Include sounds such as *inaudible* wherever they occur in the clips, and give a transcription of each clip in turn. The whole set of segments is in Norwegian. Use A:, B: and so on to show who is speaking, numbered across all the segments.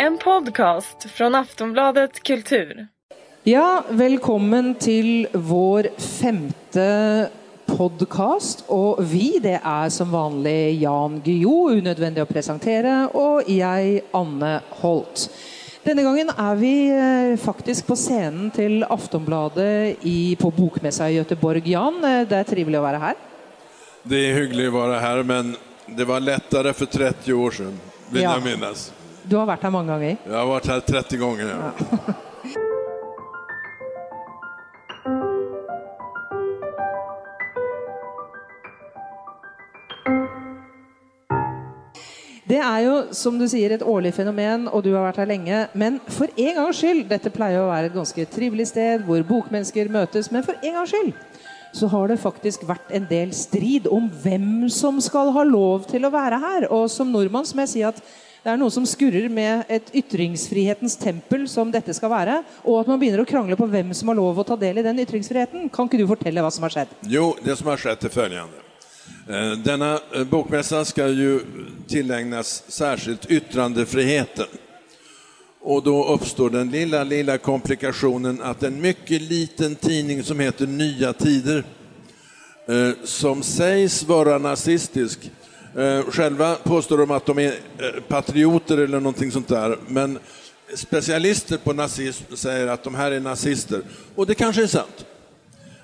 A: En podkast fra Aftonbladet Kultur.
B: Ja, velkommen til vår femte podkast. Og vi, det er som vanlig Jan Guillou, unødvendig å presentere, og jeg, Anne Holt. Denne gangen er vi eh, faktisk på scenen til Aftonbladet i, på Bokmessa i Göteborg. Jan, eh, det er trivelig å være her.
C: Det er hyggelig å være her, men det var lettere for 30 år siden, vil
B: Ja.
C: jeg minnes.
B: Du har vært her mange ganger.
C: Jeg har vært her 30 ganger. Ja. *laughs*
B: Det er jo, som du sier, et årlig fenomen, og du har vært her lenge. Men for en gangs skyld Dette pleier å være et ganske trivelig sted hvor bokmennesker møtes, men for en gangs skyld så har det faktisk vært en del strid om hvem som skal ha lov til å være her. Og som nordmann så må jeg si at det er noe som skurrer med et ytringsfrihetens tempel som dette skal være, og at man begynner å krangle på hvem som har lov å ta del i den ytringsfriheten. Kan ikke du fortelle hva som har skjedd?
C: Jo, det som har skjedd, er følgende. Denne Denna skal jo tilegnes særskilt ytrandefriheten. Og yttrandefriheten. oppstår den lilla, lilla komplikasjonen at en mye liten tidning som heter Nya Tider, eh, som sies være nazistisk, eh, själva påstår de att de är eh, patrioter eller någonting sånt där, men specialister på nazism säger att de här är nazister. Och det kanske är sant.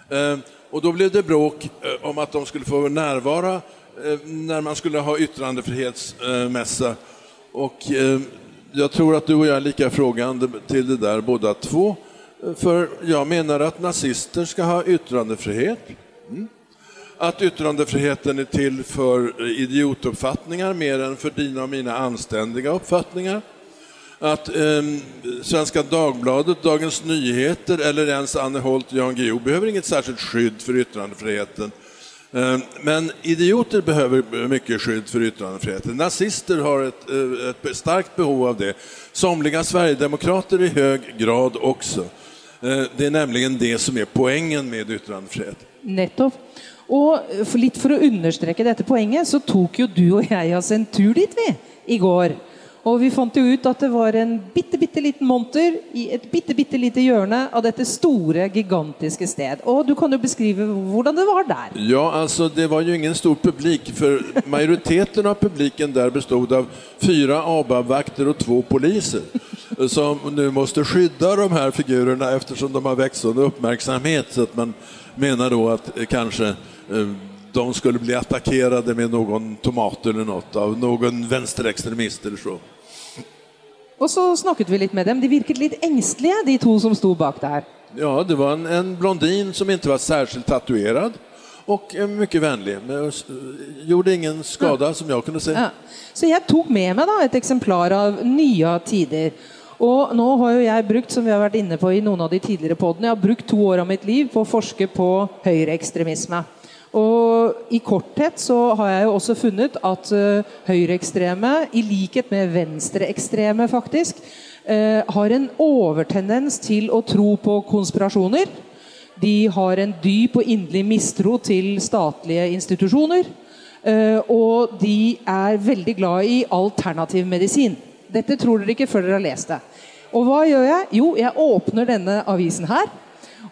C: Eh, Och då blev det bråk eh, om att de skulle få närvara eh, när man skulle ha yttrandefrihetsmässa. Och jag tror att du och jag är lika frågande till det där båda två. För jag menar att nazister ska ha yttrandefrihet. Mm. Att yttrandefriheten är till för idiotuppfattningar mer än för dina och mina anständiga uppfattningar att eh, Svenska Dagbladet, Dagens Nyheter eller ens Anne Holt och Jan Guillou behöver inget särskilt skydd för yttrandefriheten. Eh, men idioter behöver mycket skydd för yttrandefriheten. Nazister har ett, eh, ett starkt behov av det. Somliga sverigedemokrater i hög grad också. Eh, det är nämligen det som är poängen med yttrandefrihet.
B: Nettopp. Og for litt for å understreke dette poenget, så tok jo du og jeg oss en tur dit, vi, i går. Og vi fant jo ut at det var en bitte, bitte liten monter i et bitte, bitte lite hjørne av dette store, gigantiske sted. Og du kan jo beskrive hvordan det var der.
C: Ja, altså det var jo ingen stor publik, for majoriteten av publiken der bestod av fyra ABAB-vakter og två poliser som nå måtte skydde de her figurene, eftersom de har väckt sånn oppmerksomhet. så at man mener då at kanskje eh, de skulle bli attackerade med någon tomat eller något av någon vänsterextremist eller så.
B: Og så snakket vi litt med dem. De virket litt engstelige, de to som sto bak der.
C: Ja, det var en, en blondin som inte var särskilt tatuerad och eh, mycket vänlig. Men eh, gjorde ingen skada som jag kunde se.
B: Ja. Så jeg tok med meg da et eksemplar av Nya tider. Og nå har jo jeg brukt, som vi har vært inne på i noen av de tidligere podene, jeg har brukt to år av mitt liv på å forske på høyreekstremisme. Og i korthet så har jeg jo også funnet at uh, høyreekstreme, i likhet med venstreekstreme faktisk, eh, har en overtendens til å tro på konspirasjoner. De har en dyp og inderlig mistro til statlige institusjoner. Eh, og de er veldig glad i alternativ medisin. Dette tror dere ikke før dere har lest det. Og hva gjør jeg? Jo, jeg åpner denne avisen her.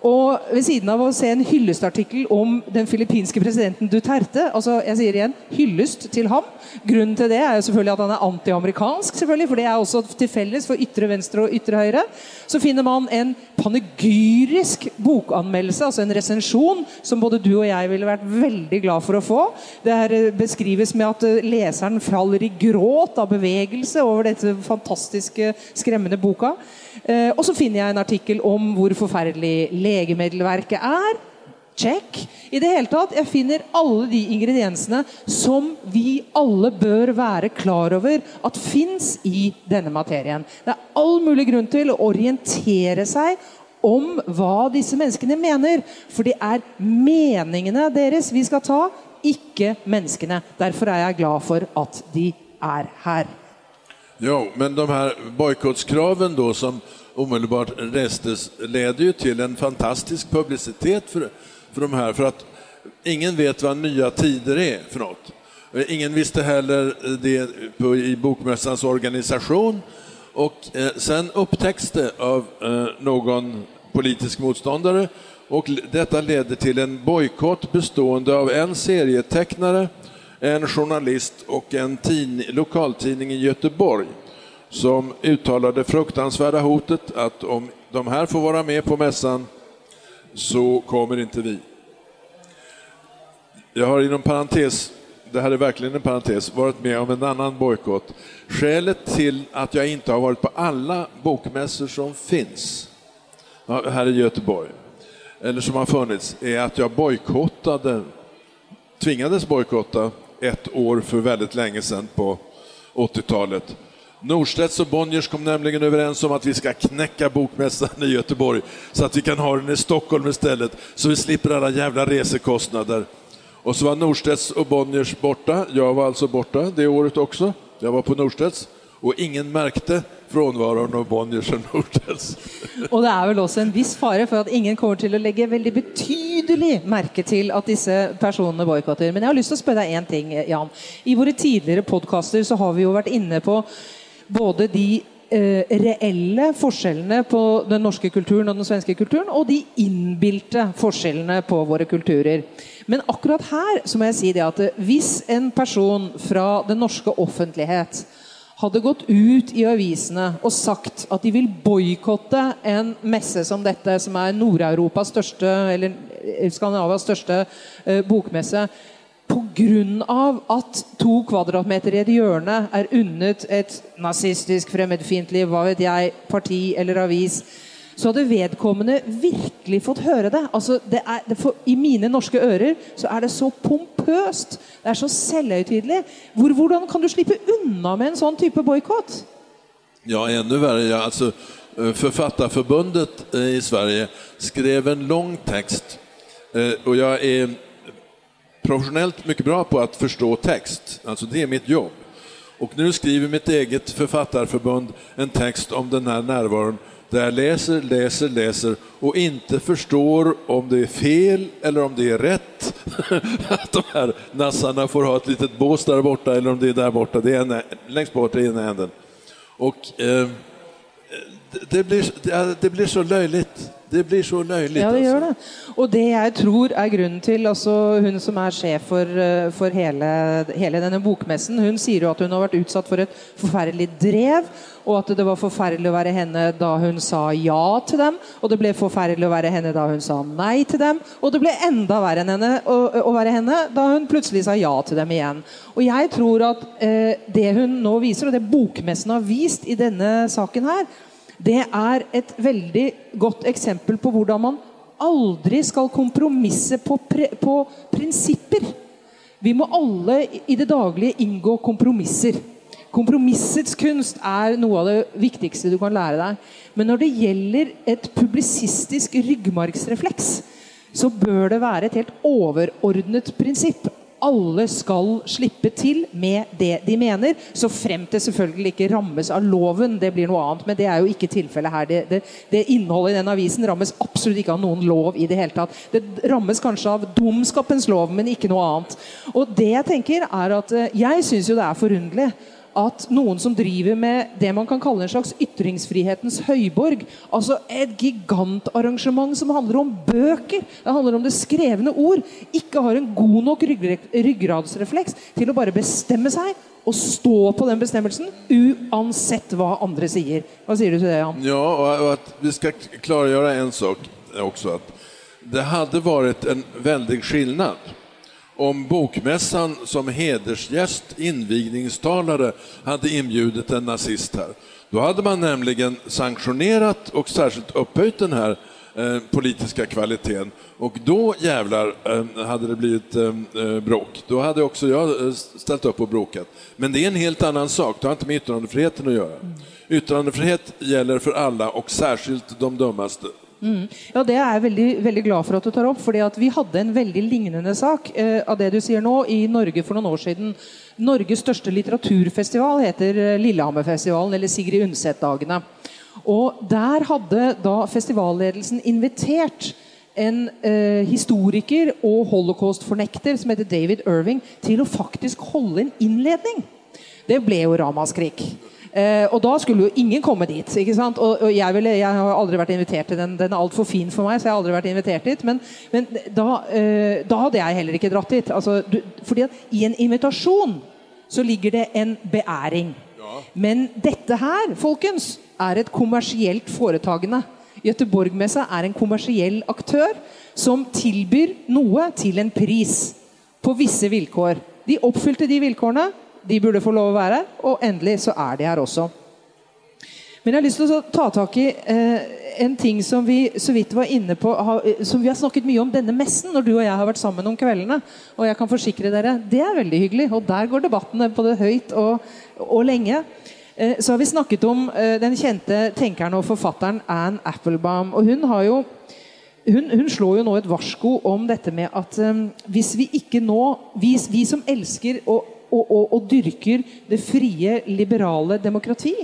B: Og ved siden av å se en hyllestartikkel om den filippinske presidenten Duterte altså jeg sier igjen, hyllest til ham. Grunnen til det er jo selvfølgelig at han er antiamerikansk, selvfølgelig, for det er også til felles for ytre venstre og ytre høyre. Så finner man en panegyrisk bokanmeldelse, altså en resensjon, som både du og jeg ville vært veldig glad for å få. Det her eh, beskrives med at eh, leseren faller i gråt av bevegelse over dette fantastiske, skremmende boka. Eh, og så finner jeg en artikkel om hvor forferdelig legemiddelverket er. Check. I det hele tatt, Jeg finner alle de ingrediensene som vi alle bør være klar over at fins i denne materien. Det er all mulig grunn til å orientere seg om hva disse menneskene mener. For det er meningene deres vi skal ta, ikke menneskene. Derfor er jeg glad for at de er her.
C: Ja, men de her bojkottskraven som omedelbart restes leder ju till en fantastisk publicitet för, för de här. För att ingen vet vad nya tider är för något. Ingen visste heller det på, i Bokmässans organisation. Och eh, sen upptäcks det av eh, någon politisk motståndare och dette leder till en bojkott bestående av en serietecknare, en journalist och en tidning, lokaltidning i Göteborg som uttalade fruktansvärda hotet att om de här får vara med på mässan så kommer inte vi. Jag har inom parentes, det här är verkligen en parentes, varit med om en annan bojkott. Skälet till att jag inte har varit på alla bokmässor som finns her i Göteborg, eller som har funnits, är att jag bojkottade, tvingades bojkotta ett år för väldigt länge sedan på 80-talet. Norstedts och Bonniers kom nämligen överens om att vi ska knäcka bokmässan i Göteborg så att vi kan ha den i Stockholm istället, så vi slipper alla jävla resekostnader. Och så var Norstedts och Bonniers borta. Jag var alltså borta det året också. Jag var på Norstedts och ingen märkte frånvaron av Bonniers og Norstedts.
B: Og det er vel også en viss fare for at ingen kommer til å legge veldig betydelig merke til at disse personene boikotter. Men jeg har lyst til å spørre deg én ting, Jan. I våre tidligere podkaster så har vi jo vært inne på både de eh, reelle forskjellene på den norske kulturen og den svenske kulturen, og de innbilte forskjellene på våre kulturer. Men akkurat her så må jeg si det at eh, hvis en person fra den norske offentlighet hadde gått ut i avisene og sagt at de vil boikotte en messe som dette, som er Nord-Europas største, eller eh, Skandinavias største eh, bokmesse, pga. at to kvadratmeter i et hjørne er unnet et nazistisk, fremmedfiendtlig, hva vet jeg, parti eller avis, så hadde vedkommende virkelig fått høre det. Altså, det er, det for, I mine norske ører så er det så pompøst. Det er så selvhøytidelig. Hvor, hvordan kan du slippe unna med en sånn type boikott?
C: Ja, enda verre. Ja, Altså, eh, Författarförbundet eh, i Sverige skrev en lång text Og jeg är professionellt mycket bra på att förstå text. Alltså det är mitt jobb. Och nu skriver mitt eget författarförbund en text om den här närvaron där jag läser, läser, och inte förstår om det är fel eller om det är rätt. *laughs* att de här nassarna får ha ett litet bås där borta eller om det är där borta. Det är en, längst bort i ena änden. Och eh, det, blir, det, blir så löjligt. Det blir så løyelig.
B: Ja, det
C: altså.
B: gjør det. Og det jeg tror er grunnen til altså Hun som er sjef for, eh, for hele, hele denne bokmessen, hun sier jo at hun har vært utsatt for et forferdelig drev. Og at det var forferdelig å være henne da hun sa ja til dem. Og det ble forferdelig å være henne da hun sa nei til dem. Og det ble enda verre enn henne å, å være henne da hun plutselig sa ja til dem igjen. Og jeg tror at eh, det hun nå viser, og det bokmessen har vist i denne saken her, det er et veldig godt eksempel på hvordan man aldri skal kompromisse på, pre, på prinsipper. Vi må alle i- det daglige inngå kompromisser. Kompromissets kunst er noe av det viktigste du kan lære deg. Men når det gjelder et publisistisk ryggmargsrefleks, så bør det være et helt overordnet prinsipp. Alle skal slippe til med det de mener, så fremt det selvfølgelig ikke rammes av loven. Det blir noe annet, men det er jo ikke tilfellet her. Det, det, det Innholdet i den avisen rammes absolutt ikke av noen lov i det hele tatt. Det rammes kanskje av dumskapens lov, men ikke noe annet. Og det jeg tenker er at eh, Jeg syns jo det er forunderlig at noen som driver med det man kan kalle en slags ytringsfrihetens høyborg, altså et gigantarrangement som handler om bøker, det handler om det skrevne ord, ikke har en god nok ryggradsrefleks til å bare bestemme seg og stå på den bestemmelsen uansett hva andre sier. Hva sier du til det, Jan?
C: Ja, og at vi skal klargjøre en sak også. at det hadde vært en veldig skillnad om Bokmässan som hedersgäst, invigningstalare, hade inbjudit en nazist här. Då hade man nämligen sanktionerat och särskilt upphöjt den här eh, politiska kvaliteten. Och då jävlar eh, hade det blivit eh, eh, bråk. Då hade också jag ställt upp och bråkat. Men det är en helt annan sak, det har inte med yttrandefriheten att göra. Yttrandefrihet gäller för alla och särskilt de dummaste.
B: Ja, Det er jeg veldig, veldig glad for at du tar opp. fordi Vi hadde en veldig lignende sak eh, av det du sier nå, i Norge for noen år siden. Norges største litteraturfestival heter eh, Lillehammerfestivalen, eller Sigrid Undset-dagene. Og Der hadde da festivalledelsen invitert en eh, historiker og holocaust-fornekter som heter David Irving, til å faktisk holde en innledning. Det ble jo ramaskrik. Eh, og da skulle jo ingen komme dit. ikke sant? Og, og jeg, ville, jeg, har aldri vært invitert til den. Den er altfor fin for meg, så jeg har aldri vært invitert dit. Men, men da, eh, da, hadde jeg heller ikke dratt dit. Altså, du, fordi at i en invitasjon så ligger det en beæring. Ja. Men dette her, folkens, er et kommersielt foretagende. Göteborgmessa er en kommersiell aktør som tilbyr noe til en pris. På visse vilkår. De oppfylte de vilkårene de burde få lov å være Og endelig så er de her også. Men jeg har lyst til å ta tak i eh, en ting som vi så vidt var inne på, ha, som vi har snakket mye om denne messen når du og jeg har vært sammen om kveldene. Og jeg kan forsikre dere, det er veldig hyggelig. Og der går debattene både høyt og, og lenge. Eh, så har vi snakket om eh, den kjente tenkeren og forfatteren Anne Applebaum. Og hun har jo hun, hun, slår jo nå et varsko om dette med at um, hvis vi ikke nå vi, vi som elsker og og, og, og dyrker det frie, liberale demokrati.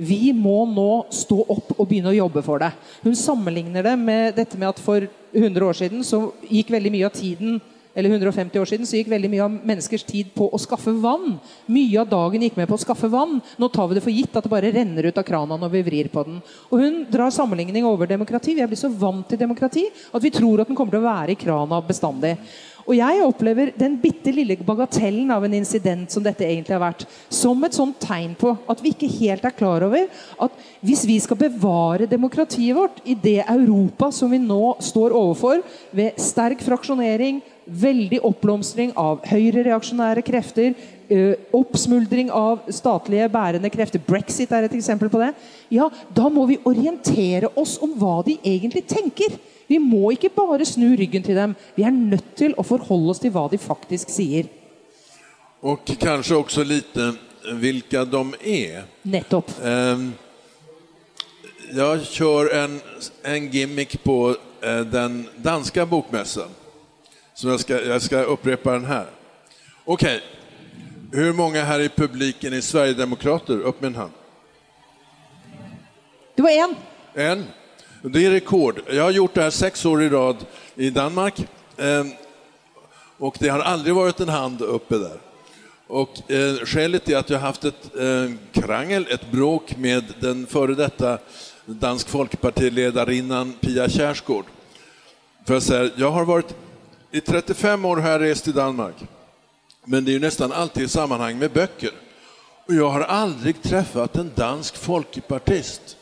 B: Vi må nå stå opp og begynne å jobbe for det. Hun sammenligner det med dette med at for 100 år siden så gikk veldig mye av tiden eller 150 år siden så gikk veldig mye av menneskers tid på å skaffe vann. Mye av dagen gikk med på å skaffe vann. Nå tar vi det for gitt at det bare renner ut av krana når vi vrir på den. Og Hun drar sammenligning over demokrati. Vi er blitt så vant til demokrati at vi tror at den kommer til å være i krana bestandig. Og jeg opplever den bitte lille bagatellen av en incident som dette egentlig har vært, som et sånt tegn på at vi ikke helt er klar over at hvis vi skal bevare demokratiet vårt i det Europa som vi nå står overfor, ved sterk fraksjonering, veldig oppblomstring av høyrereaksjonære krefter, oppsmuldring av statlige bærende krefter. Brexit er et eksempel på det. Ja, Da må vi orientere oss om hva de egentlig tenker. Vi må ikke bare snu ryggen til dem. Vi er nødt til å forholde oss til hva de faktisk sier.
C: Og kanskje også litt hvilke de er.
B: Nettopp. Um,
C: jeg kjører en, en, gimmick på uh, den danske bokmessen. Så jeg skal, jeg skal upprepa den her. Ok, hvor mange her i publiken er Sverigedemokrater? Opp med en hånd.
B: Det var én.
C: En. Det är rekord. Jag har gjort det här sex år i rad i Danmark. Ehm, och det har aldrig varit en hand uppe där. Och eh, skälet är att jag har haft ett eh, krangel, ett bråk med den före detta dansk folkpartiledarinnan Pia Kjærsgaard. För jag, säger, jag har varit, i 35 år har jag rest i Danmark. Men det är nästan alltid i sammanhang med böcker. Och jag har aldrig träffat en dansk folkpartist.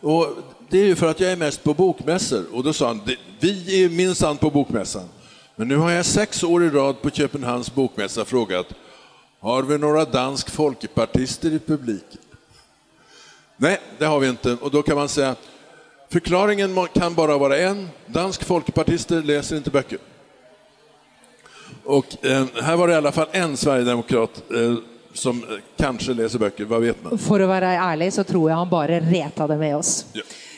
C: Och det är ju för att jag är mest på bokmässor. Och då sa han, vi är minsann på bokmässan. Men nu har jag sex år i rad på Köpenhamns bokmässa frågat, har vi några dansk folkpartister i publiken? Nej, det har vi inte. Och då kan man säga, förklaringen kan bara vara en, dansk folkpartister läser inte böcker. Och eh, här var det i alla fall en sverigedemokrat eh, som eh, kanskje leser bøker. Hva vet man?
B: For å være ærlig så tror jeg han bare reta det med oss. Ja.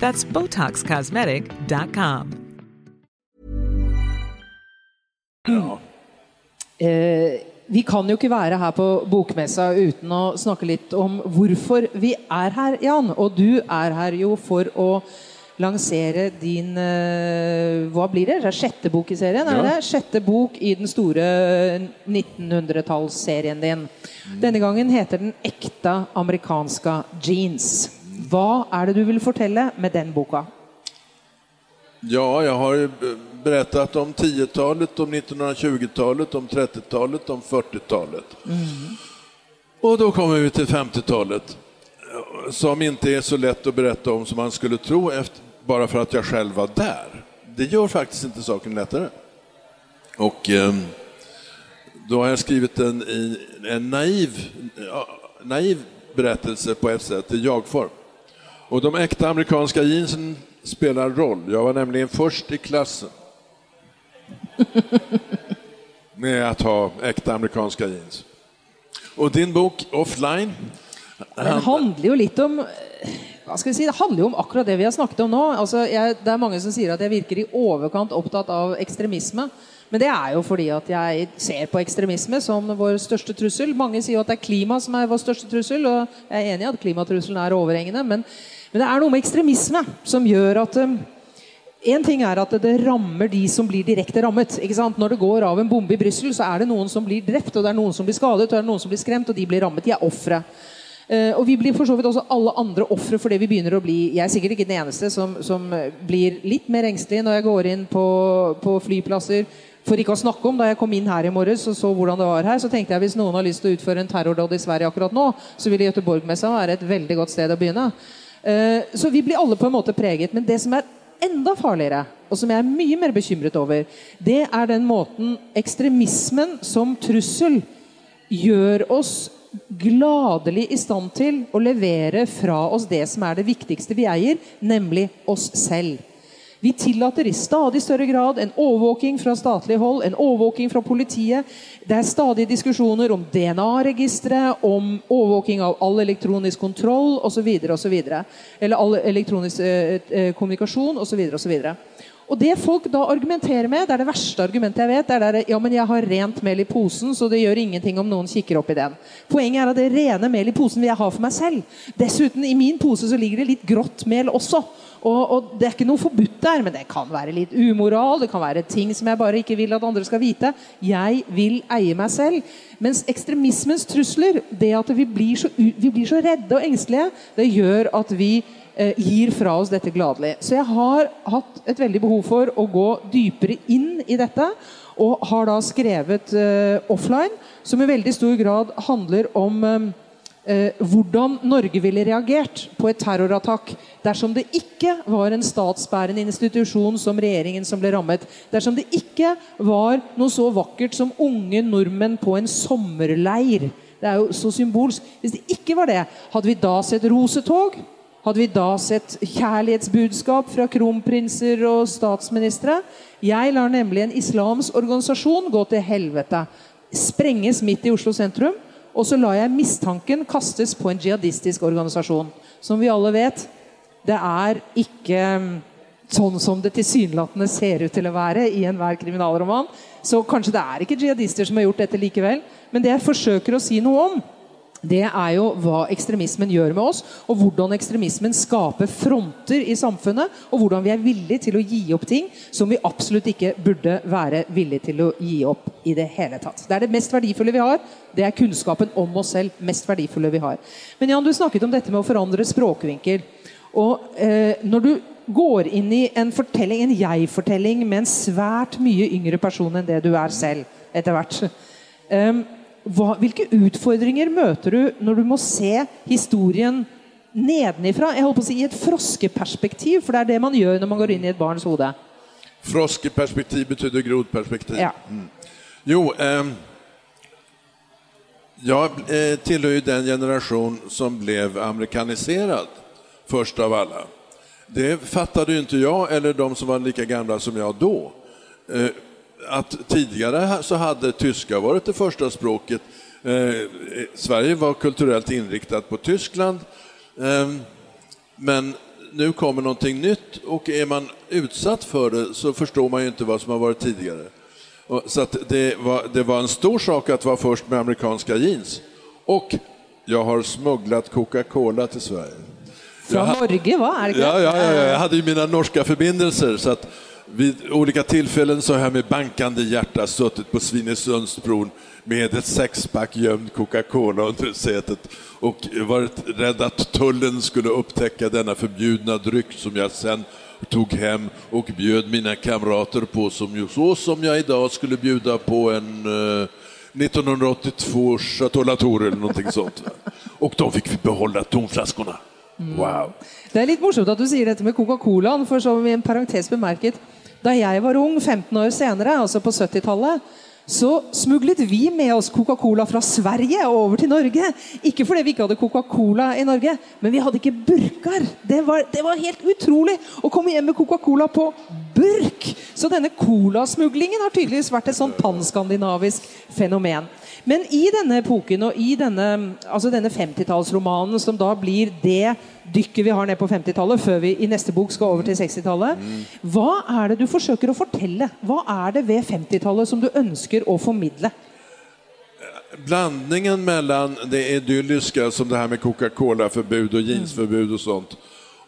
D: That's BotoxCosmetic.com.
B: Ja. Uh, vi kan jo ikke være her på Bokmessa uten å snakke litt om hvorfor vi er her, Jan. Og du er her jo for å lansere din uh, Hva blir det? det sjette bok i serien? Ja. Er det? Sjette bok i den store 1900-tallsserien din. Denne gangen heter den 'Ekte amerikanska jeans'. Hva er det du vil fortelle med den boka?
C: Ja, jeg har berettet om 10-talet, om 1920-talet, om 30-talet, om 40-talet. Mm. Og da kommer vi til 50-talet, som ikke er så lett å berette om som man skulle tro efter, bare for at jeg selv var der. Det gjør faktisk ikke saken lettere. Og eh, da har jeg skrevet en, en naiv, naiv berettelse på ett sätt i jag-form. Och de äkta amerikanska jeansen spelar roll. Jag var nämligen först i klassen *laughs* med att ha äkta amerikanska jeans. Och din bok Offline
B: Den handler jo litt om hva skal vi si, Det handler jo om akkurat det vi har snakket om nå. Altså, jeg, det er Mange som sier at jeg virker i overkant opptatt av ekstremisme. Men det er jo fordi at jeg ser på ekstremisme som vår største trussel. Mange sier jo at det er klima som er vår største trussel, og jeg er enig i at klimatrusselen er overhengende. Men, men det er noe med ekstremisme som gjør at Én en ting er at det rammer de som blir direkte rammet. Når det går av en bombe i Brussel, så er det noen som blir drept, og det er noen som blir skadet, og det er noen som blir skremt, og de blir rammet. De er ofre. Uh, og vi blir for så vidt også alle andre ofre for det vi begynner å bli. Jeg er sikkert ikke den eneste som, som blir litt mer engstelig når jeg går inn på, på flyplasser for ikke å snakke om, Da jeg kom inn her i morges og så hvordan det var her, så tenkte jeg hvis noen har lyst til å utføre en terrordåd i Sverige akkurat nå, så ville Göteborgmessa være et veldig godt sted å begynne. Uh, så vi blir alle på en måte preget. Men det som er enda farligere, og som jeg er mye mer bekymret over, det er den måten ekstremismen som trussel gjør oss gladelig i stand til å levere fra oss det som er det viktigste vi eier, nemlig oss selv. Vi tillater i stadig større grad en overvåking fra statlig hold, en overvåking fra politiet. Det er stadig diskusjoner om DNA-registre, om overvåking av all elektronisk kontroll osv. Eller all elektronisk eh, eh kommunikasjon osv. Og det folk da argumenterer med, det er det verste argumentet jeg vet, det er det, ja, men jeg har rent mel i posen, så det gjør ingenting om noen kikker opp i den. Poenget er at det rene mel i posen vil jeg ha for meg selv. Dessuten, i min pose så ligger det litt grått mel også. Og, og, Det er ikke noe forbudt der, men det kan være litt umoral. Det kan være ting som jeg bare ikke vil at andre skal vite. Jeg vil eie meg selv. Mens ekstremismens trusler, det at vi blir så, vi blir så redde og engstelige, det gjør at vi eh, gir fra oss dette gladelig. Så jeg har hatt et veldig behov for å gå dypere inn i dette. Og har da skrevet eh, offline, som i veldig stor grad handler om eh, eh hvordan Norge ville reagert på et terrorattakk dersom det ikke var en statsbærende institusjon som regjeringen som ble rammet. Dersom det ikke var noe så vakkert som unge nordmenn på en sommerleir. Det er jo så symbolsk. Hvis det ikke var det, hadde vi da sett rosetog? Hadde vi da sett kjærlighetsbudskap fra kronprinser og statsministre? Jeg lar nemlig en islamsk organisasjon gå til helvete. Sprenges midt i Oslo sentrum. Og så lar jeg mistanken kastes på en jihadistisk organisasjon. Som vi alle vet, det er ikke mm, sånn som det tilsynelatende ser ut til å være i enhver kriminalroman. Så kanskje det er ikke jihadister som har gjort dette likevel. Men det jeg forsøker å si noe om, det er jo hva ekstremismen gjør med oss, og hvordan ekstremismen skaper fronter i samfunnet, og hvordan vi er villige til å gi opp ting som vi absolutt ikke burde være villige til å gi opp i det hele tatt. Det er det mest verdifulle vi har. Det er kunnskapen om oss selv. mest verdifulle vi har. Men Jan, du snakket om dette med å forandre språkvinkel. Og eh, når du går inn i en fortelling, en jeg-fortelling med en svært mye yngre person enn det du er selv etter hvert um, hva, hvilke utfordringer møter du når du må se historien nedenifra? Jeg holdt på å si I et froskeperspektiv, for det er det man gjør når man går inn i et barns hode.
C: Froskeperspektiv betyr grodperspektiv.
B: Ja.
C: Mm. Jo, eh, Jeg eh, tilhører den generasjon som ble amerikaniserad först av alla. Det fattade inte jag eller de som var lika gamla som jag då. Eh, att tidigare så hade tyska varit det första språket. Eh, Sverige var kulturellt inriktat på Tyskland. Eh, men nu kommer någonting nytt och är man utsatt för det så förstår man ju inte vad som har varit tidigare. Så det var, det var en stor sak att vara först med amerikanska jeans. Och jag har smugglat Coca-Cola till Sverige.
B: Från Norge, va?
C: Ja, ja, ja, jag hade ju mina norska förbindelser. Så att vid olika tillfällen så har jag med bankande hjärta suttit på Svinesundsbron med ett sexpack gömd Coca-Cola under sätet och varit rädd att tullen skulle upptäcka denna förbjudna dryck som jag sen tog hem och bjöd mina kamrater på som jo så som jag idag skulle bjuda på en eh, 1982 Chateau Latour eller någonting sånt. Och de fick vi behålla tomflaskorna. Wow.
B: Det er litt morsomt at du sier dette med Coca-Colaen, for som i en parentes bemerket da jeg var ung, 15 år senere, altså på 70-tallet, så smuglet vi med oss Coca-Cola fra Sverige over til Norge. Ikke fordi vi ikke hadde Coca-Cola i Norge, men vi hadde ikke burker. Det var, det var helt utrolig å komme hjem med Coca-Cola på burk! Så denne colasmuglingen har tydeligvis vært et sånn panskandinavisk fenomen. Men i denne epoken og i denne, altså denne 50-tallsromanen, som da blir det dykket vi har ned på 50-tallet, før vi i neste bok skal over til 60-tallet, hva er det du forsøker å fortelle? Hva er det ved 50-tallet som du ønsker å formidle?
C: Blandningen mellom det idylliske, som det her med Coca-Cola-forbud og jeansforbud og sånt,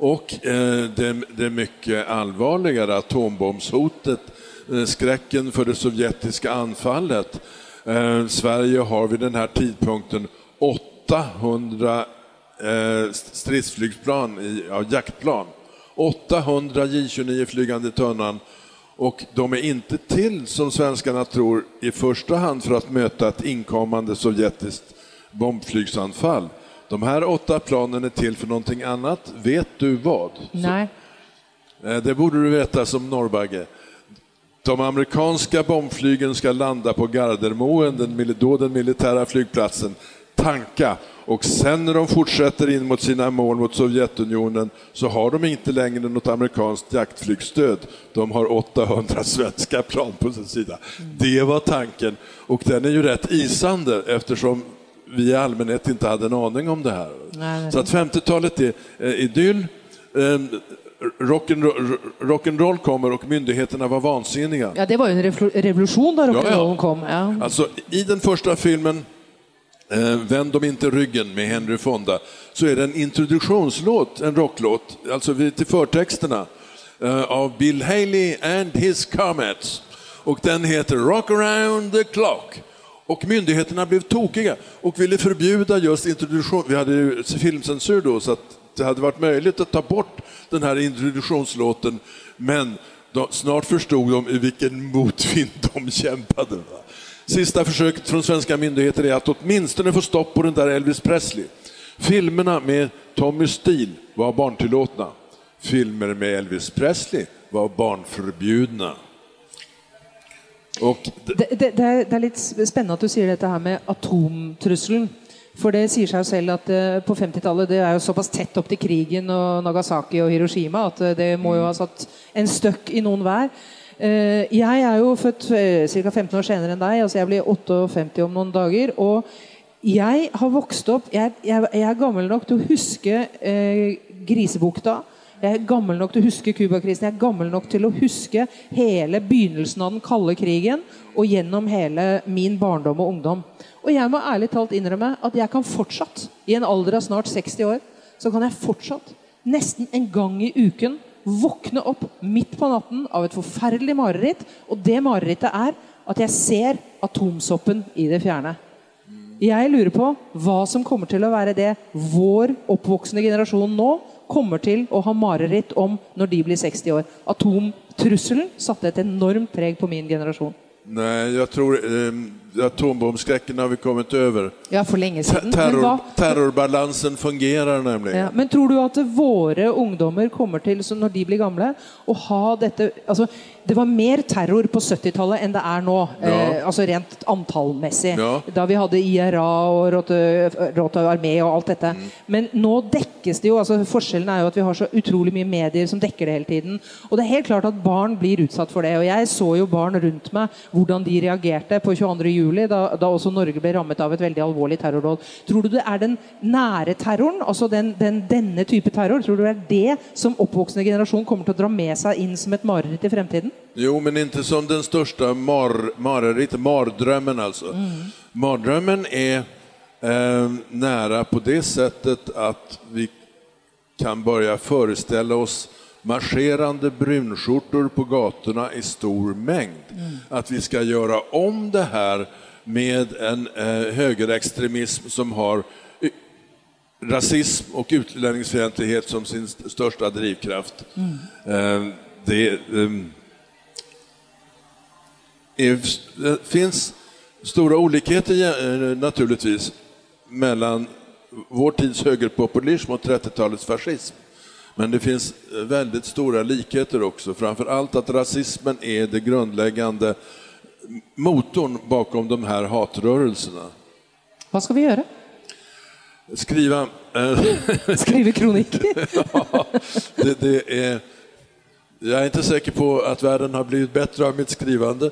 C: og eh, det, det mycket allvarligare atombombshotet, eh, skräcken för det sovjetiske anfallet. Eh, Sverige har vid den här tidpunkten 800 eh, stridsflygplan, i, ja, jaktplan. 800 J-29 flygande tunnan och de är inte till, som svenskarna tror, i första hand för att möta ett inkommande sovjetiskt bombflygsanfall. De här åtta planen är till för någonting annat. Vet du vad?
B: Nei.
C: Eh, Det borde du veta som norrbagge. De amerikanska bombflygen ska landa på Gardermoen, den, då den militära flygplatsen, tanka och sen när de fortsätter in mot sina mål mot Sovjetunionen så har de inte längre något amerikanskt jaktflygstöd. De har 800 *laughs* svenska plan på sin sida. Det var tanken och den är ju rätt isande eftersom vi i allmänhet inte hade en aning om det här.
B: Nej.
C: Så att 50-talet är idyll. Rock'n'roll rock kommer och myndigheterna var vansinniga.
B: Ja, Det var jo en revolution da rock'n'rollen kom. Ja.
C: Alltså, I den första filmen eh, Vänd dem inte ryggen med Henry Fonda så är det en introduktionslåt, en rocklåt, alltså till förtexterna eh, av Bill Haley and his Comets. Och den heter Rock around the clock. Och myndigheterna blev tokiga och ville förbjuda just introduktion. Vi hade filmcensur då så att det hade varit möjligt att ta bort den här introduktionslåten. Men de, snart förstod de i vilken motvind *laughs* de kämpade. Va? Sista försöket från svenska myndigheter är att åtminstone få stopp på den där Elvis Presley. Filmerna med Tommy Steele var barntillåtna. Filmer med Elvis Presley var barnförbjudna.
B: Det, det, det, er, det er litt spennende at du sier dette her med atomtrusselen. For det sier seg selv at eh, på 50-tallet det er jo såpass tett opp til krigen og Nagasaki og Hiroshima at eh, det må jo ha satt en støkk i noen hver. Eh, jeg er jo født ca. 15 år senere enn deg. altså Jeg blir 58 om noen dager. og jeg har vokst opp Jeg, jeg, jeg er gammel nok til å huske eh, Grisebukta. Jeg er gammel nok til å huske Cuba-krisen. Jeg er gammel nok til å huske hele begynnelsen av den kalde krigen og gjennom hele min barndom og ungdom. Og jeg må ærlig talt innrømme at jeg kan fortsatt, i en alder av snart 60 år, så kan jeg fortsatt, nesten en gang i uken, våkne opp midt på natten av et forferdelig mareritt. Og det marerittet er at jeg ser atomsoppen i det fjerne. Jeg lurer på hva som kommer til å være det vår oppvoksende generasjon nå kommer til å ha mareritt om når de blir 60 år. Atomtrusselen satte et enormt preg på min generasjon.
C: Nei, jeg tror eh, atombombskräcken har vi kommet over.
B: Ja, for lenge siden.
C: Terror, terrorbalansen fungerer nemlig.
B: ja, men tror du at våre ungdommer kommer til, så når de blir gamle, å ha dette altså, Det var mer terror på 70-tallet enn det er nå, eh, altså rent antallmessig.
C: Ja.
B: Da vi hadde IRA og Rota armé og alt dette. Men nå dekkes det jo altså Forskjellen er jo at vi har så utrolig mye medier som dekker det hele tiden. Og det er helt klart at barn blir utsatt for det. Og jeg så jo barn rundt meg, hvordan de reagerte på 22.07, da, da også Norge ble rammet av et veldig alvorlig terrorråd. Tror du det er den nære terroren, altså den, den, denne type terror, tror du det er det som oppvoksende generasjon kommer til å dra med seg inn som et mareritt i fremtiden?
C: Jo, men ikke som den største mar, mareritt, altså. Mm. Mardrømmen er eh, nære på det settet at vi kan begynne å forestille oss marscherande brunskjortor på gatorna i stor mängd. Att vi ska göra om det här med en eh, högerextremism som har rasism och utlänningsfientlighet som sin st- största drivkraft. Eh, det, eh, är- det finns stora olikheter eh, naturligtvis mellan vår tids högerpopulism och 30-talets fascism. Men det finns eh, väldigt stora likheter också, framför allt att rasismen är det grundläggande motorn bakom de här hatrörelserna.
B: Vad skal vi gjøre?
C: Skriva... Eh, *laughs*
B: Skrive kronikk? *laughs*
C: Ja, det, det är, Jag är inte säker på att världen har blivit bättre av mitt skrivande.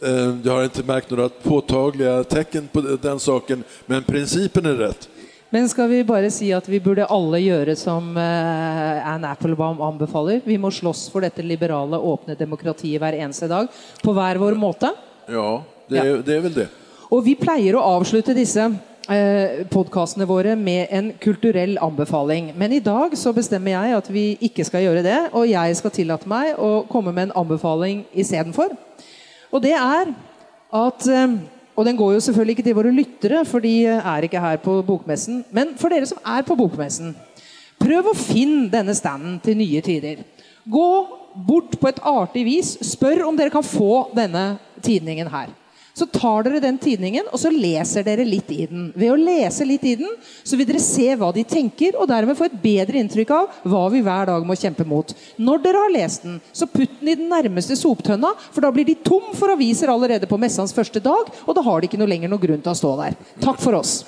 C: Eh, Jag har inte märkt några påtagliga tecken på den saken, men principen är rätt.
B: Men skal vi bare si at vi burde alle gjøre som eh, Anne Applebaum anbefaler? Vi må slåss for dette liberale, åpne demokratiet hver eneste dag på hver vår måte?
C: Ja, det,
B: Ja.
C: Det er vel det.
B: Og vi pleier å avslutte disse eh, podkastene våre med en kulturell anbefaling. Men i dag så bestemmer jeg at vi ikke skal gjøre det, og jeg skal tillate meg å komme med en anbefaling istedenfor. Og det er at eh, Og den går jo selvfølgelig ikke til våre lyttere, for de er ikke her på bokmessen. Men for dere som er på bokmessen, prøv å finne denne standen til nye tider. Gå bort på et artig vis. Spør om dere kan få denne tidningen her. Så tar dere den tidningen og så leser dere litt i den. Ved å lese litt i den, så vil dere se hva de tenker, og dermed få et bedre inntrykk av hva vi hver dag må kjempe mot. Når dere har lest den, så putt den i den nærmeste soptønna, for da blir de tom for aviser allerede på messens første dag, og da har de ikke noe lenger noen grunn til å stå der. Takk for oss.